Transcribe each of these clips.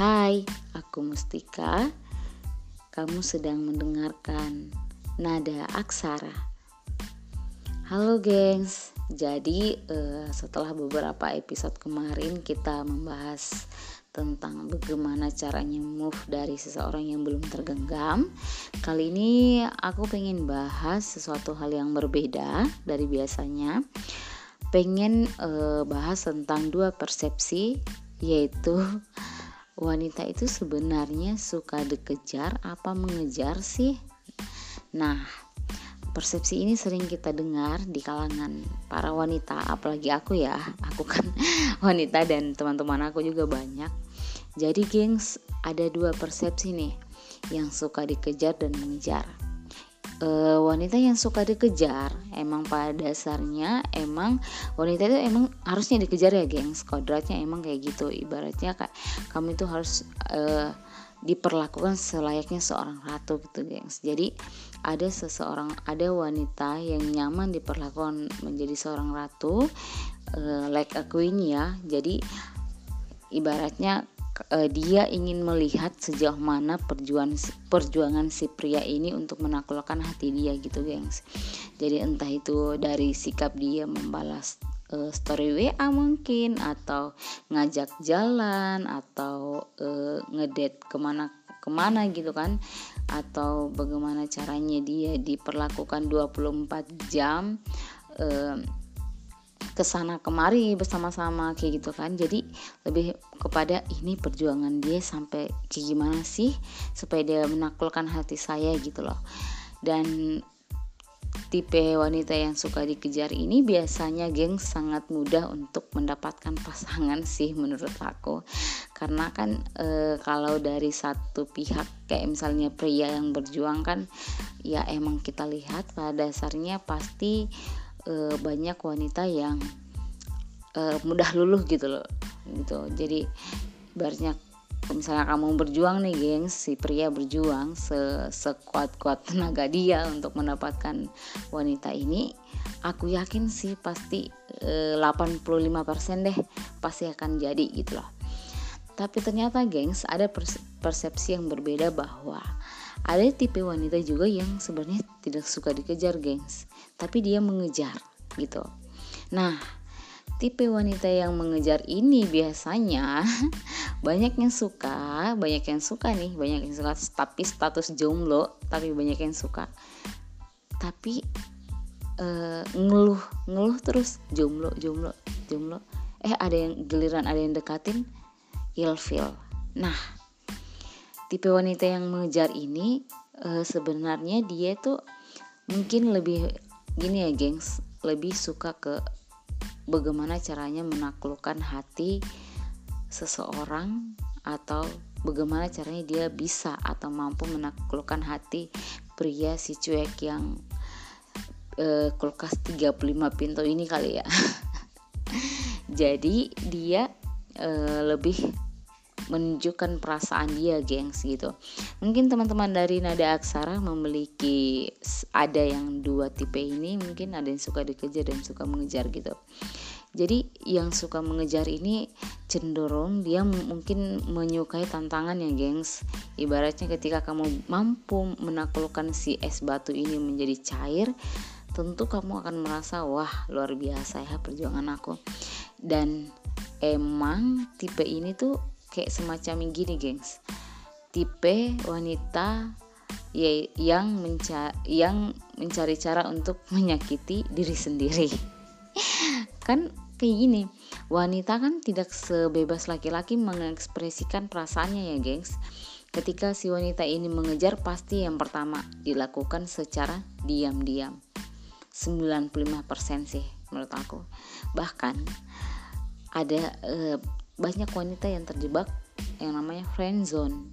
Hai, aku Mustika. Kamu sedang mendengarkan Nada Aksara. Halo gengs, jadi uh, setelah beberapa episode kemarin kita membahas tentang bagaimana caranya move dari seseorang yang belum tergenggam. Kali ini aku pengen bahas sesuatu hal yang berbeda dari biasanya. Pengen uh, bahas tentang dua persepsi yaitu wanita itu sebenarnya suka dikejar apa mengejar sih? Nah, persepsi ini sering kita dengar di kalangan para wanita, apalagi aku ya. Aku kan wanita dan teman-teman aku juga banyak. Jadi, gengs, ada dua persepsi nih yang suka dikejar dan mengejar uh, wanita yang suka dikejar emang pada dasarnya emang wanita itu emang harusnya dikejar ya gengs kodratnya emang kayak gitu. Ibaratnya kayak kamu itu harus uh, diperlakukan selayaknya seorang ratu gitu gengs. Jadi ada seseorang ada wanita yang nyaman diperlakukan menjadi seorang ratu uh, like a queen ya. Jadi ibaratnya uh, dia ingin melihat sejauh mana perjuangan perjuangan si pria ini untuk menaklukkan hati dia gitu gengs. Jadi entah itu dari sikap dia membalas uh, story WA mungkin atau ngajak jalan atau uh, ngedate ke mana ke mana gitu kan atau bagaimana caranya dia diperlakukan 24 jam ke sana kemari bersama-sama kayak gitu kan. Jadi lebih kepada ini perjuangan dia sampai kayak gimana sih supaya dia menaklukkan hati saya gitu loh. Dan tipe wanita yang suka dikejar ini biasanya geng sangat mudah untuk mendapatkan pasangan sih menurut aku. Karena kan e, kalau dari satu pihak kayak misalnya pria yang berjuang kan ya emang kita lihat pada dasarnya pasti e, banyak wanita yang e, mudah luluh gitu loh gitu. Jadi banyak misalnya kamu berjuang nih gengs si pria berjuang se sekuat kuat tenaga dia untuk mendapatkan wanita ini aku yakin sih pasti e, 85% deh pasti akan jadi gitu loh. Tapi ternyata gengs ada persepsi yang berbeda bahwa ada tipe wanita juga yang sebenarnya tidak suka dikejar gengs. Tapi dia mengejar gitu. Nah tipe wanita yang mengejar ini biasanya banyak yang suka banyak yang suka nih banyak yang suka tapi status jomblo tapi banyak yang suka. Tapi uh, ngeluh ngeluh terus jomblo jomblo jomblo. Eh ada yang giliran ada yang dekatin ilfil nah tipe wanita yang mengejar ini uh, sebenarnya dia tuh mungkin lebih gini ya gengs lebih suka ke bagaimana caranya menaklukkan hati seseorang atau bagaimana caranya dia bisa atau mampu menaklukkan hati pria si cuek yang uh, kulkas 35 pintu ini kali ya. Jadi dia uh, lebih menunjukkan perasaan dia gengs gitu. Mungkin teman-teman dari nada aksara memiliki ada yang dua tipe ini mungkin ada yang suka dikejar dan suka mengejar gitu. Jadi yang suka mengejar ini cenderung dia mungkin menyukai tantangan ya gengs. Ibaratnya ketika kamu mampu menaklukkan si es batu ini menjadi cair tentu kamu akan merasa wah luar biasa ya perjuangan aku. Dan emang tipe ini tuh kayak semacam gini gengs. Tipe wanita ya yang menca yang mencari cara untuk menyakiti diri sendiri. Kan kayak gini wanita kan tidak sebebas laki-laki mengekspresikan perasaannya ya gengs. Ketika si wanita ini mengejar pasti yang pertama dilakukan secara diam-diam. 95% sih menurut aku. Bahkan ada eh, banyak wanita yang terjebak yang namanya friend zone.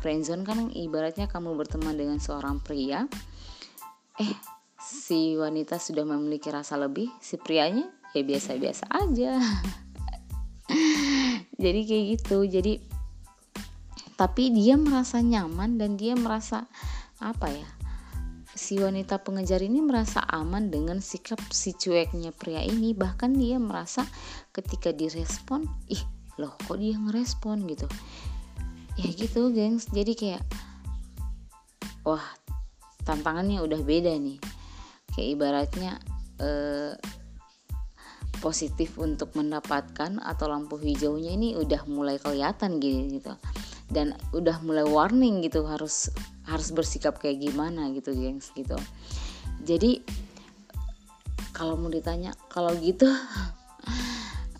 Friend zone kan ibaratnya kamu berteman dengan seorang pria, eh si wanita sudah memiliki rasa lebih, si prianya ya biasa-biasa aja. jadi kayak gitu. Jadi tapi dia merasa nyaman dan dia merasa apa ya? si wanita pengejar ini merasa aman dengan sikap si cueknya pria ini bahkan dia merasa ketika direspon ih loh kok dia ngerespon gitu? Ya gitu gengs. Jadi kayak wah tantangannya udah beda nih. Kayak ibaratnya eh, positif untuk mendapatkan atau lampu hijaunya ini udah mulai kelihatan gitu gitu. Dan udah mulai warning gitu harus harus bersikap kayak gimana gitu gengs gitu. Jadi kalau mau ditanya kalau gitu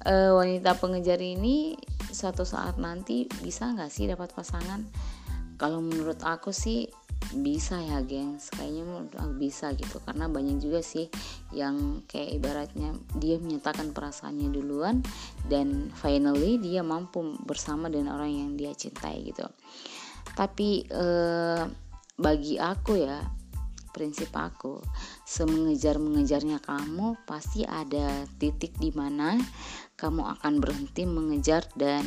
uh, wanita pengejar ini suatu saat nanti bisa nggak sih dapat pasangan? Kalau menurut aku sih bisa ya gengs. Kayaknya bisa gitu. Karena banyak juga sih yang kayak ibaratnya dia menyatakan perasaannya duluan dan finally dia mampu bersama dengan orang yang dia cintai gitu. Tapi eh, bagi aku ya prinsip aku. Semengejar mengejarnya kamu pasti ada titik di mana kamu akan berhenti mengejar dan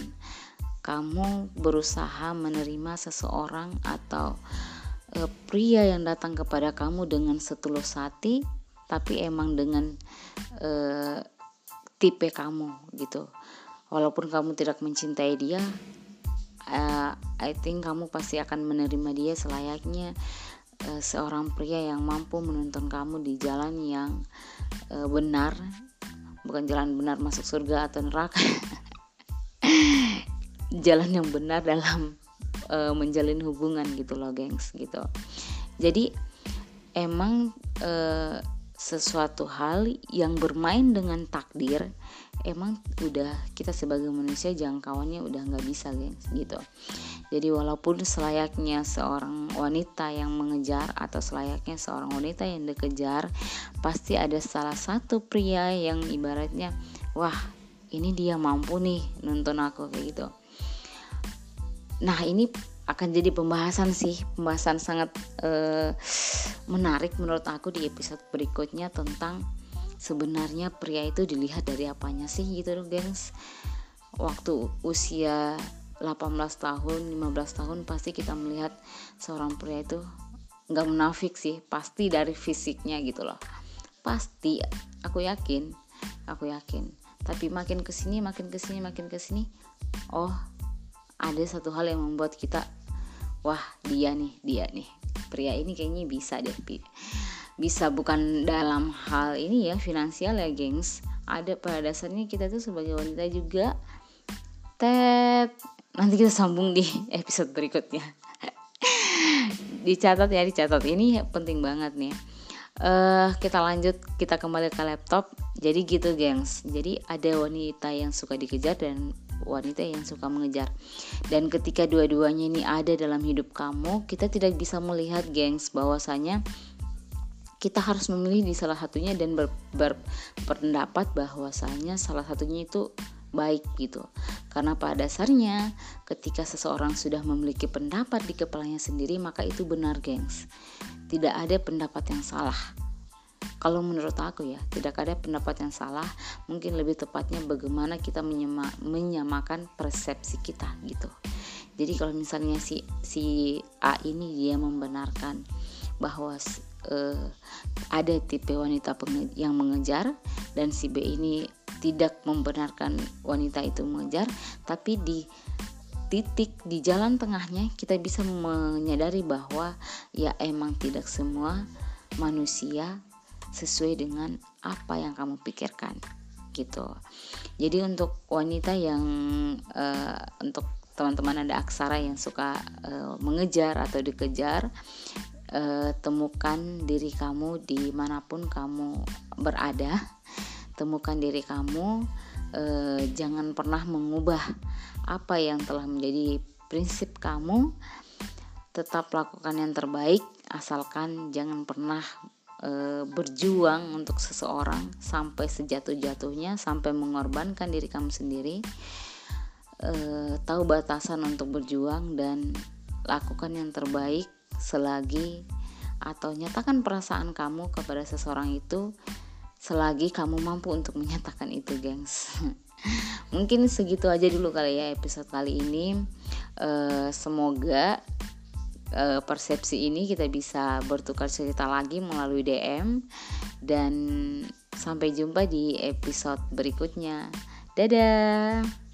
kamu berusaha menerima seseorang atau e, pria yang datang kepada kamu dengan setulus hati tapi emang dengan e, tipe kamu gitu. Walaupun kamu tidak mencintai dia uh, I think kamu pasti akan menerima dia selayaknya uh, seorang pria yang mampu menuntun kamu di jalan yang uh, benar. Bukan jalan benar masuk surga atau neraka. Jalan yang benar dalam uh, menjalin hubungan gitu loh gengs gitu. Jadi emang uh, sesuatu hal yang bermain dengan takdir emang udah kita sebagai manusia jangkauannya udah nggak bisa gengs gitu. Jadi walaupun selayaknya seorang wanita yang mengejar atau selayaknya seorang wanita yang dikejar pasti ada salah satu pria yang ibaratnya wah ini dia mampu nih nonton aku kayak gitu. Nah ini akan jadi pembahasan sih. Pembahasan sangat uh, menarik menurut aku di episode berikutnya tentang sebenarnya pria itu dilihat dari apanya sih gitu loh gengs. Waktu usia 18 tahun 15 tahun pasti kita melihat seorang pria itu nggak menafik sih pasti dari fisiknya gitu loh. Pasti aku yakin aku yakin. Tapi makin ke sini makin ke sini makin ke sini oh ada satu hal yang membuat kita wah dia nih dia nih. Pria ini kayaknya bisa deh bisa bukan dalam hal ini ya finansial ya gengs. Ada pada dasarnya kita tuh sebagai wanita juga. Tet nanti kita sambung di episode berikutnya. Dicatat ya dicatat. Ini penting banget nih. Uh, kita lanjut kita kembali ke laptop. Jadi gitu gengs. Jadi ada wanita yang suka dikejar dan wanita yang suka mengejar. Dan ketika dua-duanya ini ada dalam hidup kamu kita tidak bisa melihat gengs bahwasanya kita harus memilih di salah satunya dan ber, berpendapat bahwasanya salah satunya itu baik gitu. Karena pada dasarnya ketika seseorang sudah memiliki pendapat di kepalanya sendiri maka itu benar gengs. Tidak ada pendapat yang salah kalau menurut aku ya, tidak ada pendapat yang salah. Mungkin lebih tepatnya bagaimana kita menyema, menyamakan persepsi kita gitu. Jadi kalau misalnya si si A ini dia membenarkan bahwa uh, ada tipe wanita yang mengejar dan si B ini tidak membenarkan wanita itu mengejar, tapi di titik di jalan tengahnya kita bisa menyadari bahwa ya emang tidak semua manusia sesuai dengan apa yang kamu pikirkan gitu. Jadi untuk wanita yang uh, untuk teman-teman ada aksara yang suka uh, mengejar atau dikejar, uh, temukan diri kamu di mana pun kamu berada. Temukan diri kamu, uh, jangan pernah mengubah apa yang telah menjadi prinsip kamu. Tetap lakukan yang terbaik, asalkan jangan pernah e, berjuang untuk seseorang sampai sejatuh-jatuhnya sampai mengorbankan diri kamu sendiri e, tahu batasan untuk berjuang dan lakukan yang terbaik selagi atau nyatakan perasaan kamu kepada seseorang itu selagi kamu mampu untuk menyatakan itu gengs. Mungkin segitu aja dulu kali ya episode kali ini. E, semoga uh, persepsi ini kita bisa bertukar cerita lagi melalui DM dan sampai jumpa di episode berikutnya. Dadah.